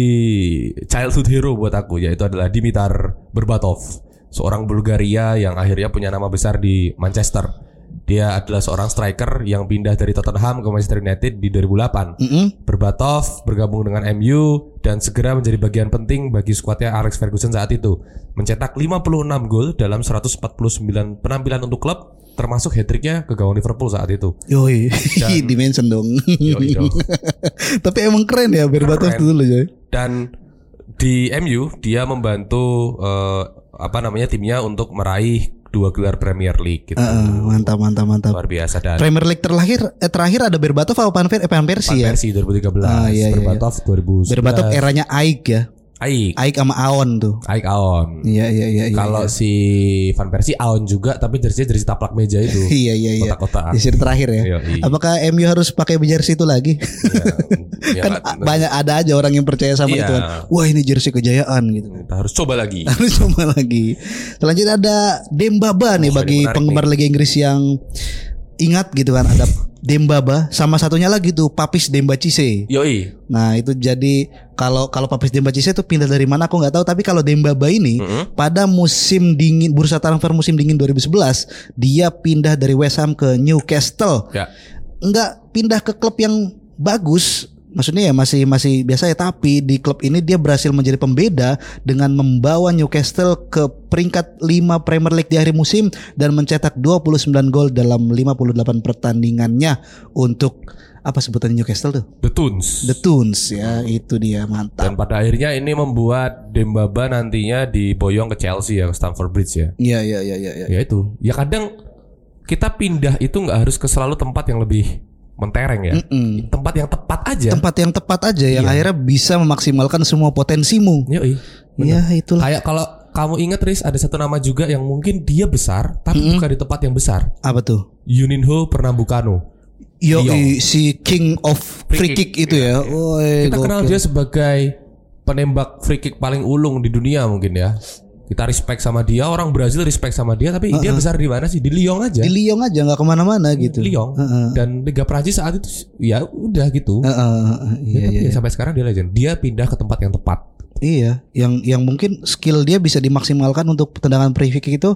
childhood hero buat aku yaitu adalah Dimitar Berbatov, seorang Bulgaria yang akhirnya punya nama besar di Manchester. Dia adalah seorang striker yang pindah dari Tottenham ke Manchester United di 2008. Mm-mm. Berbatov bergabung dengan MU dan segera menjadi bagian penting bagi skuadnya Alex Ferguson saat itu. Mencetak 56 gol dalam 149 penampilan untuk klub termasuk hat-tricknya ke gawang Liverpool saat itu. Yoi, dimension dong. Yoi dong. Tapi emang keren ya Berbatov Keren. dulu coy. Dan di MU dia membantu eh, apa namanya timnya untuk meraih dua gelar Premier League gitu. Heeh, mantap mantap mantap. Luar biasa dan Premier League terakhir eh, terakhir ada Berbatov apa Van Per- eh, Van Persie ya? Persie 2013, Ah, iya, iya, Berbatov 2011. Berbatov eranya Aik ya. Aik, Aik sama Aon tuh. Aik Aon. Iya iya iya iya. Kalau si Van Persie Aon juga tapi jersey jersey taplak meja itu. Iya iya iya. Kotak-kotak. Seri terakhir ya. Apakah MU harus pakai jersey itu lagi? Ya, kan ya, banyak ada aja orang yang percaya sama Iya. itu kan. Wah ini jersey kejayaan gitu. kita harus coba lagi. Harus coba lagi. Selanjutnya ada Dembaba nih Oh, bagi penggemar Liga Inggris yang ingat gitu kan ada Dembaba sama satunya lagi tuh Papis Demba Cisse. Yoi. Nah itu jadi kalau kalau Papis Demba Cisse itu pindah dari mana aku nggak tahu tapi kalau Dembaba ini pada musim dingin bursa transfer musim dingin 2011 dia pindah dari West Ham ke Newcastle Ya. nggak pindah ke klub yang bagus maksudnya ya masih masih biasa ya tapi di klub ini dia berhasil menjadi pembeda dengan membawa Newcastle ke peringkat 5 Premier League di akhir musim dan mencetak 29 gol dalam 58 pertandingannya untuk apa sebutannya Newcastle tuh The Toons. The Toons ya itu dia Dan mantap pada akhirnya ini membuat Dembaba nantinya diboyong ke Chelsea ya, ke Stamford Bridge ya. Iya iya iya iya. Ya itu. Ya kadang kita pindah itu nggak harus ke selalu tempat yang lebih mentereng ya. Mm-mm. Tempat yang tepat aja. Tempat yang tepat aja yang Iya. akhirnya bisa memaksimalkan semua potensimu. Yoi. Iya itulah. Kayak kalau kamu ingat Riz ada satu nama juga yang mungkin dia besar tapi bukan di tempat yang besar. Apa tuh? Juninho Pernambucano. Yo Lyon. si King of Free, Free Kick, kick, itu ya. Woi, Kita kenal gokil. dia sebagai penembak free kick paling ulung di dunia mungkin ya. Kita respect sama dia, orang Brazil respect sama dia, tapi dia besar di mana sih? Di Lyon aja. di Lyon aja nggak ke mana-mana gitu. Lyon. Heeh. Dan Liga Prancis saat itu ya udah gitu. Heeh, heeh, Ya, iya, tapi iya, ya sampai sekarang dia legend. Dia pindah ke tempat yang tepat. iya. Yang yang mungkin skill dia bisa dimaksimalkan untuk tendangan free kick itu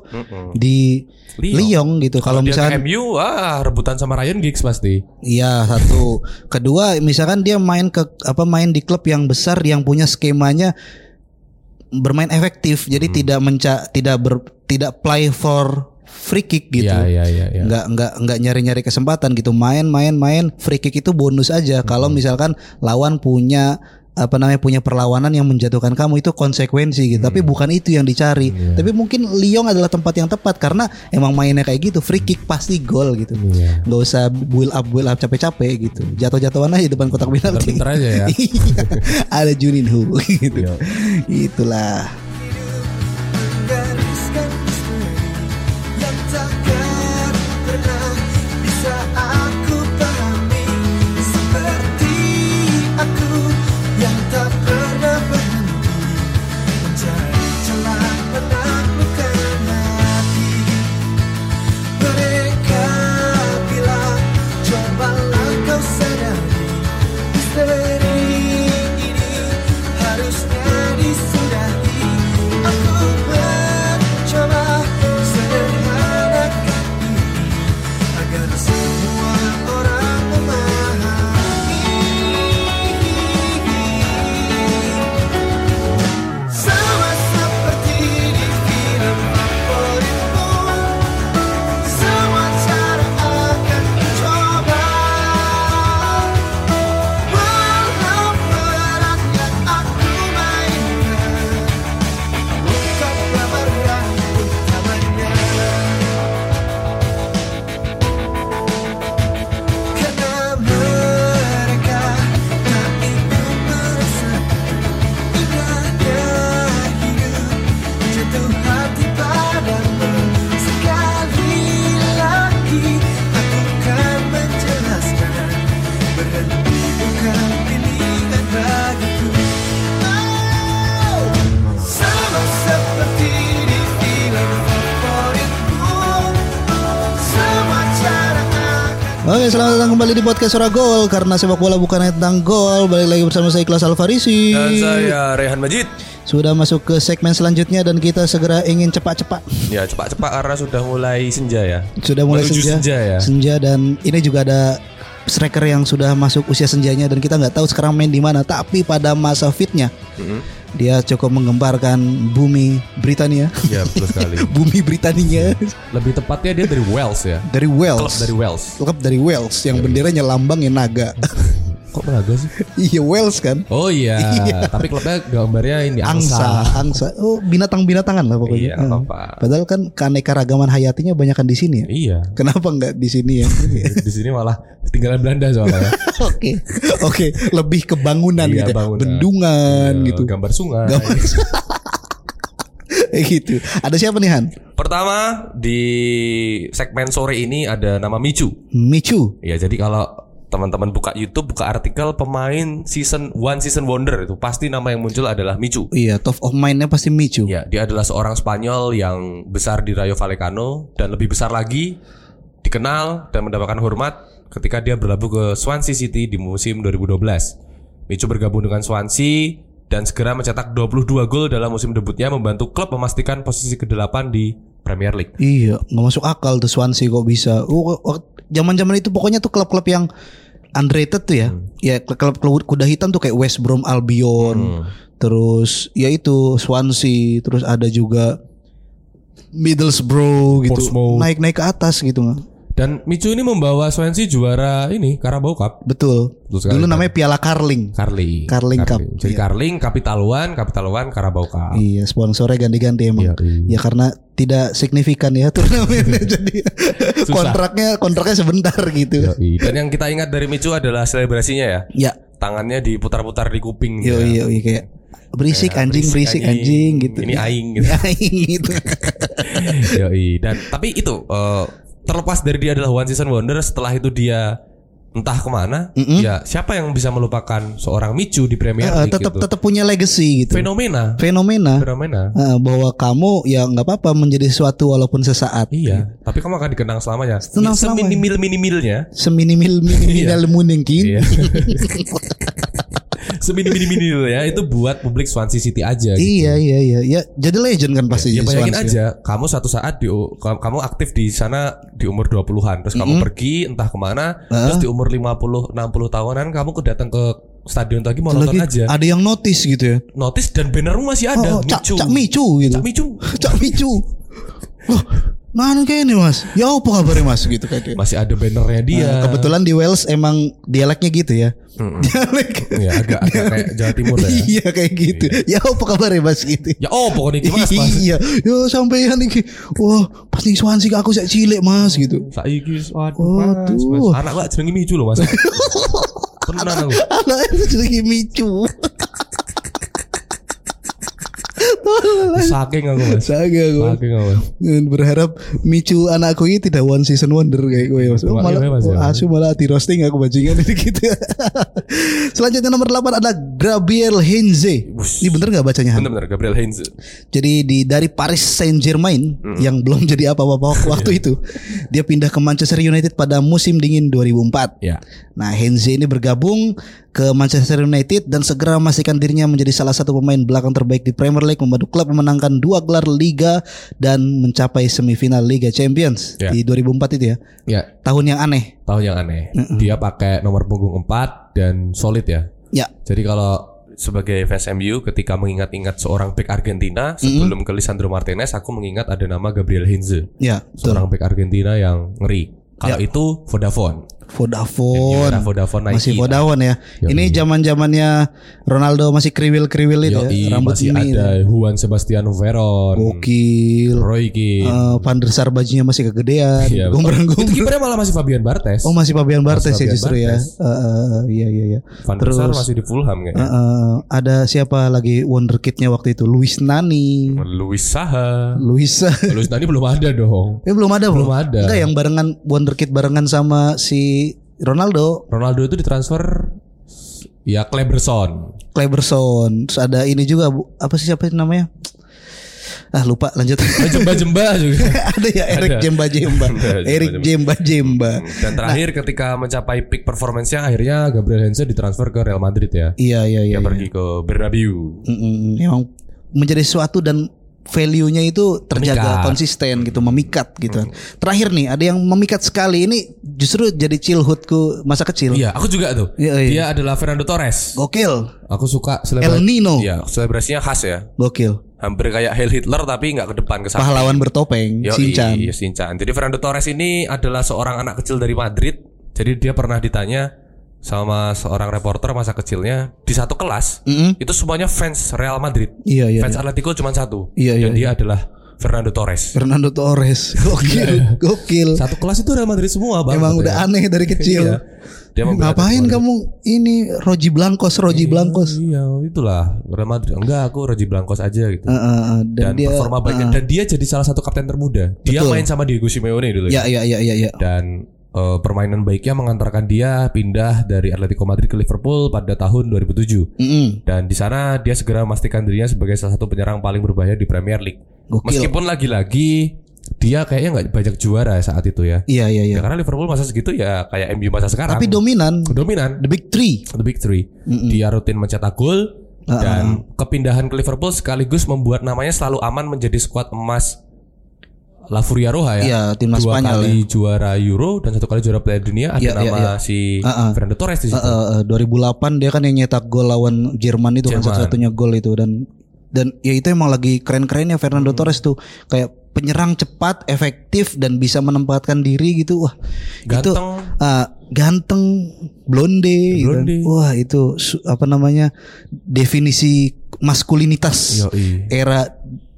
di Lyon. Lyon gitu. Kalau misalkan MU, ah rebutan sama Ryan Giggs pasti. Iya satu. Kedua, misalkan dia main ke apa main di klub yang besar yang punya skemanya bermain efektif, jadi Hmm. tidak menca tidak ber tidak play for free kick gitu. Iya, iya, iya, iya. Nggak nggak nggak nyari-nyari kesempatan gitu. Main main main free kick itu bonus aja. Kalau Hmm. misalkan lawan punya apa namanya punya perlawanan yang menjatuhkan kamu itu konsekuensi gitu. Tapi Hmm. bukan itu yang dicari. Iya. Tapi mungkin Lyon adalah tempat yang tepat karena emang mainnya kayak gitu. Free kick pasti gol gitu nggak usah build up build up capek-capap gitu jatuh-jatuhan aja depan kotak penalti Pinter aja ya. Iya, ada Juninho gitu Iya. itulah Oke selamat datang kembali di podcast Suara Gol Karena sepak bola bukan hanya tentang gol Balik lagi bersama saya Ikhlas Alfarisi Dan saya Rehan Majid. Sudah masuk ke segmen selanjutnya Dan kita segera ingin cepat-cepat Ya cepat-cepat karena sudah mulai senja ya. Sudah mulai Menuju senja senja ya. Senja dan ini juga ada striker yang sudah masuk usia senjanya Dan kita nggak tahu sekarang main di mana Tapi pada masa fitnya Dia cukup menggemparkan bumi Britania. Ya betul sekali. bumi Britania Lebih tepatnya dia dari Wales ya. dari Wales. Klub dari Wales. Klub dari Wales yang benderanya lambangnya naga. Kok naga sih? iya Wales kan. Oh iya. Tapi klubnya gambarnya ini Angsa, angsa. angsa. Oh, binatang-binatangan lah pokoknya. Iya, Eh. apa-apa. Padahal kan keanekaragaman hayatinya banyak kan di sini ya. Iya. Kenapa nggak di sini ya? Di sini malah tinggalan Belanda soalnya. ya. Oke, oke, lebih ke bangunan Iya, gitu, ya. bangunan. bendungan Iya, gitu, Gambar sungai. Gambar- Kayak gitu. Ada siapa nih Han? Pertama di segmen sore ini ada nama Michu. Michu. Ya jadi kalau teman-teman buka YouTube buka artikel pemain season one season wonder itu pasti nama yang muncul adalah Michu. Iya, top of mind-nya pasti Michu. Ya, dia adalah seorang Spanyol yang besar di Rayo Vallecano dan lebih besar lagi dikenal dan mendapatkan hormat ketika dia berlabuh ke Swansea City di musim 2012. Michu bergabung dengan Swansea dan segera mencetak 22 gol dalam musim debutnya membantu klub memastikan posisi ke-8 di Premier League. Iya, nggak masuk akal tuh Swansea kok bisa. Oh, wak- zaman-zaman itu pokoknya tuh klub-klub yang underrated tuh ya. Ya klub klub kuda hitam tuh kayak West Brom Albion. Terus ya itu Swansea, terus ada juga Middlesbrough gitu. Naik-naik ke atas gitu. Dan Michu ini membawa Swansea juara ini Carabao Cup. Betul. Betul sekali, Dulu namanya Piala Carling. Carling. Carling Cup. Jadi Iya. Carling, Capital One, Capital One, Carabao Cup. Iya, sponsornya ganti-ganti emang. Iya, iya. Ya karena tidak signifikan ya turnamennya jadi Susah. kontraknya kontraknya sebentar gitu. Yoi. Dan yang kita ingat dari Michu adalah selebrasinya ya. Ya, Tangannya diputar-putar di kuping. yo ya. yo kayak berisik Ya, anjing berisik anjing, gitu. Ini aing gitu. Aing gitu. Yoi. Dan tapi itu eh, terlepas dari dia adalah one season wonder, setelah itu dia entah ke mana, ya siapa yang bisa melupakan seorang Michu di Premier Eh, League tetap gitu. tetap punya legacy gitu. Fenomena. Fenomena Fenomena. eh, bahwa kamu ya nggak apa-apa menjadi sesuatu walaupun sesaat. Iya, tapi kamu akan dikenang selamanya. Tenang selamanya. Seminimil minimilnya. Seminimil mungkin. Iya. Seminimil minimilnya itu buat publik Swansea City aja. gitu. Iya iya iya ya jadi legend kan pasti Ya bayangin Swansea. aja, kamu suatu saat di kamu aktif di sana di umur 20-an, terus kamu pergi entah ke mana, terus di umur 50 60 tahunan kamu kedatang ke stadion lagi mau nonton aja. ada yang notice gitu ya. Notice dan bannermu masih ada. Oh, oh, Cak Micu. Cak Micu gitu. Cak Micu. Cak Micu. nah kayak ini mas. Ya apa kabarnya mas gitu dia. Masih ada bannernya dia. Nah, kebetulan di Wales emang dialeknya gitu ya. Dialek. Ya, agak agak kayak Jawa Timur ya. Iya kayak gitu. Ya apa kabarnya mas gitu. Ya oh pokoknya iki, Mas, Mas. Iya, yo sampean iki. Wah, pas ning Swansea aku sak cilik Mas gitu. Saiki waduh Waduh. Mas, Mas. Anak gak jenenge Micu loh Mas. Tenan aku. Anaknya jadi micu. Saking aku Mas. Saga gue. Saking aku. Dan berharap Micu anakku ini tidak one season wonder kayak gue mas. Oh, malah Mas, ya. oh, asu malah di roasting aku bajingan ini gitu. Selanjutnya nomor 8 ada Gabriel Heinze. Ini bener nggak bacanya? Han? Bener-bener Gabriel Heinze. Jadi di dari Paris Saint Germain yang belum jadi apa-apa waktu- waktu itu, dia pindah ke Manchester United pada musim dingin 2004. Ya. Nah, Heinze ini bergabung ke Manchester United dan segera memastikan dirinya menjadi salah satu pemain belakang terbaik di Premier League, membantu klub memenangkan dua gelar Liga dan mencapai semifinal Liga Champions Ya. di 2004 itu ya. Ya, Tahun yang aneh. tahun yang aneh. Dia pakai nomor punggung 4 dan solid ya. Ya, Jadi kalau sebagai fans MU ketika mengingat-ingat seorang back Argentina sebelum ke Lisandro Martinez aku mengingat ada nama Gabriel Heinze. ya. Seorang back Argentina yang ngeri. Kalau Ya. itu Vodafone. Vodafone. Era Vodafone Nike. Masih Vodafone ya. Yoi. Ini zaman-zamannya Ronaldo masih kriwil-kriwil itu Yoi, ya, rambut masih ini. ada Juan Sebastian Veron, Gokil. Roy Keane. Eh, Van der Sar bajunya masih kegedean. Iya, gombrang Itu gombrang. kipernya malah masih Fabian Bartes. Oh masih Fabian Bartes ya Fabian justru ya. Barthez. Eh, eh, iya iya iya. Van der Sar masih di Fulham kayaknya. eh, ada siapa lagi wonderkidnya waktu itu? Luis Nani. Luis Saha. Luisa. Luis Nani belum ada dong. Eh belum ada Belum ada. Enggak yang barengan wonderkid barengan sama si Ronaldo, Ronaldo itu ditransfer ya Kleberson. Kleberson. Terus ada ini juga Bu. apa sih siapa namanya? Ah lupa lanjut. Jemba-jemba juga. ada ya Erik Ada. Jemba Jemba. Ada, Erik Jemba Jemba. Dan terakhir ketika mencapai peak performance-nya akhirnya Gabriel Heinze ditransfer ke Real Madrid ya. Iya iya iya. Dia iya. pergi ke Bernabeu. Mm-mm, Yang menjadi sesuatu dan value-nya itu terjaga Memikat. konsisten gitu, memikat gitu. kan. Terakhir nih, ada yang memikat sekali ini justru jadi childhoodku masa kecil. Iya, aku juga tuh. Iya, iya. Dia adalah Fernando Torres. Gokil, Aku suka El Nino. Iya, selebrasinya khas ya. gokil. Hampir kayak Heil Hitler tapi nggak ke depan ke samping. Pahlawan bertopeng, Yoi, Shinchan. Iya, Shinchan. Jadi Fernando Torres ini adalah seorang anak kecil dari Madrid. Jadi dia pernah ditanya sama seorang reporter masa kecilnya di satu kelas Mm-mm. itu semuanya fans Real Madrid. Iya, iya, fans iya. Atletico cuma satu. Iya, iya, Dan dia adalah Fernando Torres. Fernando Torres, gokil, gokil. Satu kelas itu Real Madrid semua, Bang. Emang udah aneh dari kecil. Iya. Dia Ngapain kamu ini Roji Blancos, Roji Blancos. Iya, itulah Real Madrid. Enggak, aku Roji Blancos aja gitu. Eh, eh, eh, dan dan, dia performa baiknya dan dia jadi salah satu kapten termuda. Dia Betul. main sama Diego Simeone dulu. ya ya ya ya ya. Dan eh, permainan baiknya mengantarkan dia pindah dari Atletico Madrid ke Liverpool pada tahun 2007. Mm-mm. Dan di sana dia segera memastikan dirinya sebagai salah satu penyerang paling berbahaya di Premier League. Gokil. Meskipun lagi-lagi dia kayaknya nggak banyak juara saat itu ya. Iya iya iya. Ya, karena Liverpool masa segitu ya kayak MU masa sekarang. Tapi dominan dominan. the big three. The Big Three. Dia rutin mencetak gol dan kepindahan ke Liverpool sekaligus membuat namanya selalu aman menjadi skuad emas La Furia Roja ya. Iya, timnas Dua Spanyol kali juara Euro dan satu kali juara Piala Dunia ada iya, nama iya. si Uh-uh. Fernando Torres di situ. Eh, eh, 2008 dia kan yang nyetak gol lawan Jerman itu kan Jerman. satu-satunya gol itu dan dan ya itu emang lagi keren-kerennya Hmm. Fernando Torres tuh kayak penyerang cepat, efektif dan bisa menempatkan diri gitu. Wah, itu Ganteng. ah, ganteng, blonde, gitu kan. Blonde. Wah, itu su- apa namanya? definisi maskulinitas Yoi. era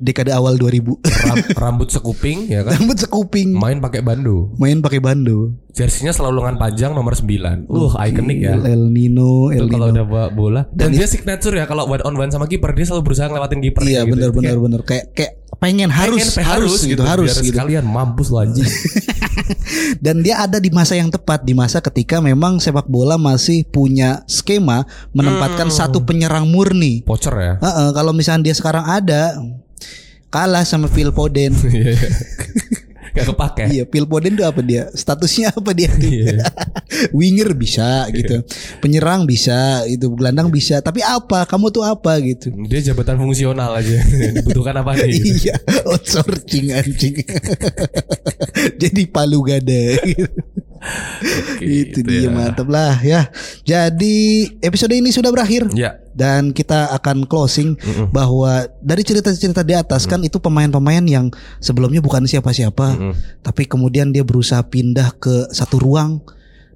dekade awal 2000. Ram- rambut sekuping ya kan. Rambut sekuping, Main pakai bando. main pakai bando. Jersinya selalu lengan panjang nomor 9. Uh, ikonik ya. El Nino, El Itu kalau Nino. udah bawa bola dan, dia signature ya kalau one on one sama kiper dia selalu berusaha ngelewatin kiper Iya gitu. benar benar Kayak benar kayak kayak pengen harus pengen, harus, gitu, harus biar gitu. sekalian mampus lo anjing. Dan dia ada di masa yang tepat di masa ketika memang sepak bola masih punya skema menempatkan Hmm. satu penyerang murni. Pocer ya. Heeh, kalau misalnya dia sekarang ada kalah sama Phil Foden. Iya, iya. Gak kepake. Iya, Phil Foden itu apa dia? Statusnya apa dia? Iya. Winger bisa gitu. Penyerang bisa, itu gelandang bisa. Tapi apa? Kamu tuh apa gitu? Dia jabatan fungsional aja. Dibutuhkan apa nih? gitu. iya, outsourcing anjing. Jadi palu gada gitu. itu gitu dia ya. mantap lah ya. Jadi episode ini sudah berakhir Ya. Dan kita akan closing bahwa dari cerita-cerita di atas kan itu pemain-pemain yang sebelumnya bukan siapa-siapa, tapi kemudian dia berusaha pindah ke satu ruang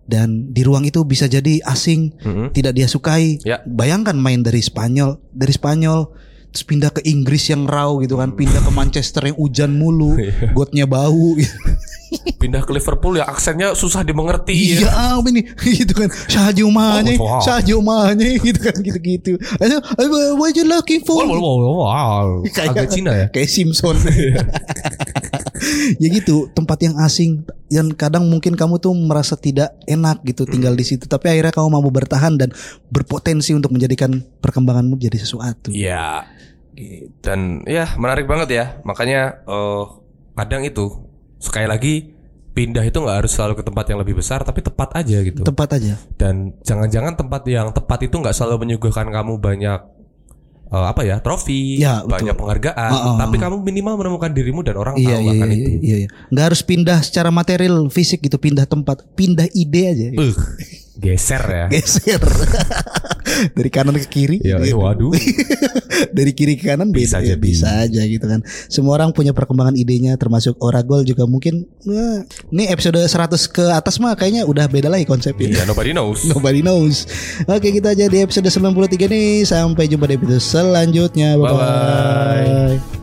dan di ruang itu bisa jadi asing, Mm-mm. tidak dia sukai. Ya. Bayangkan main dari Spanyol, dari Spanyol terus pindah ke Inggris yang raw gitu kan, pindah ke Manchester yang hujan mulu, Iya. gotnya bau. Pindah ke Liverpool ya aksennya susah dimengerti Iya, ya. apa ini gitu kan. Sadio Mane, Oh, Mane gitu kan gitu-gitu. What you looking for? Wow, wow, wow, wow. Agak Cina ya. Kayak Simpson. ya gitu, tempat yang asing dan kadang mungkin kamu tuh merasa tidak enak gitu tinggal di situ, tapi akhirnya kamu mampu bertahan dan berpotensi untuk menjadikan perkembanganmu jadi sesuatu. Iya. Dan ya menarik banget ya. Makanya eh kadang itu sekali lagi pindah itu nggak harus selalu ke tempat yang lebih besar tapi tepat aja gitu. Tepat aja. Dan jangan-jangan tempat yang tepat itu nggak selalu menyuguhkan kamu banyak eh, apa ya trofi, Ya, betul. banyak penghargaan, Uh-uh. tapi kamu minimal menemukan dirimu dan orang Iya tahu iya, akan iya, itu. iya, iya. Nggak harus pindah secara material fisik gitu, pindah tempat, pindah ide aja. Uh, geser ya. Geser dari kanan ke kiri. Ya, Gitu. waduh. dari kiri ke kanan Bisa beda, ya, bisa aja gitu kan. Semua orang punya perkembangan idenya termasuk Oragol juga mungkin wah, ini episode 100 ke atas mah kayaknya udah beda lagi konsepnya. Iya, nobody knows. Nobody knows. Oke, kita aja di episode 93 nih. Sampai jumpa di episode selanjutnya. Bye bye. Bila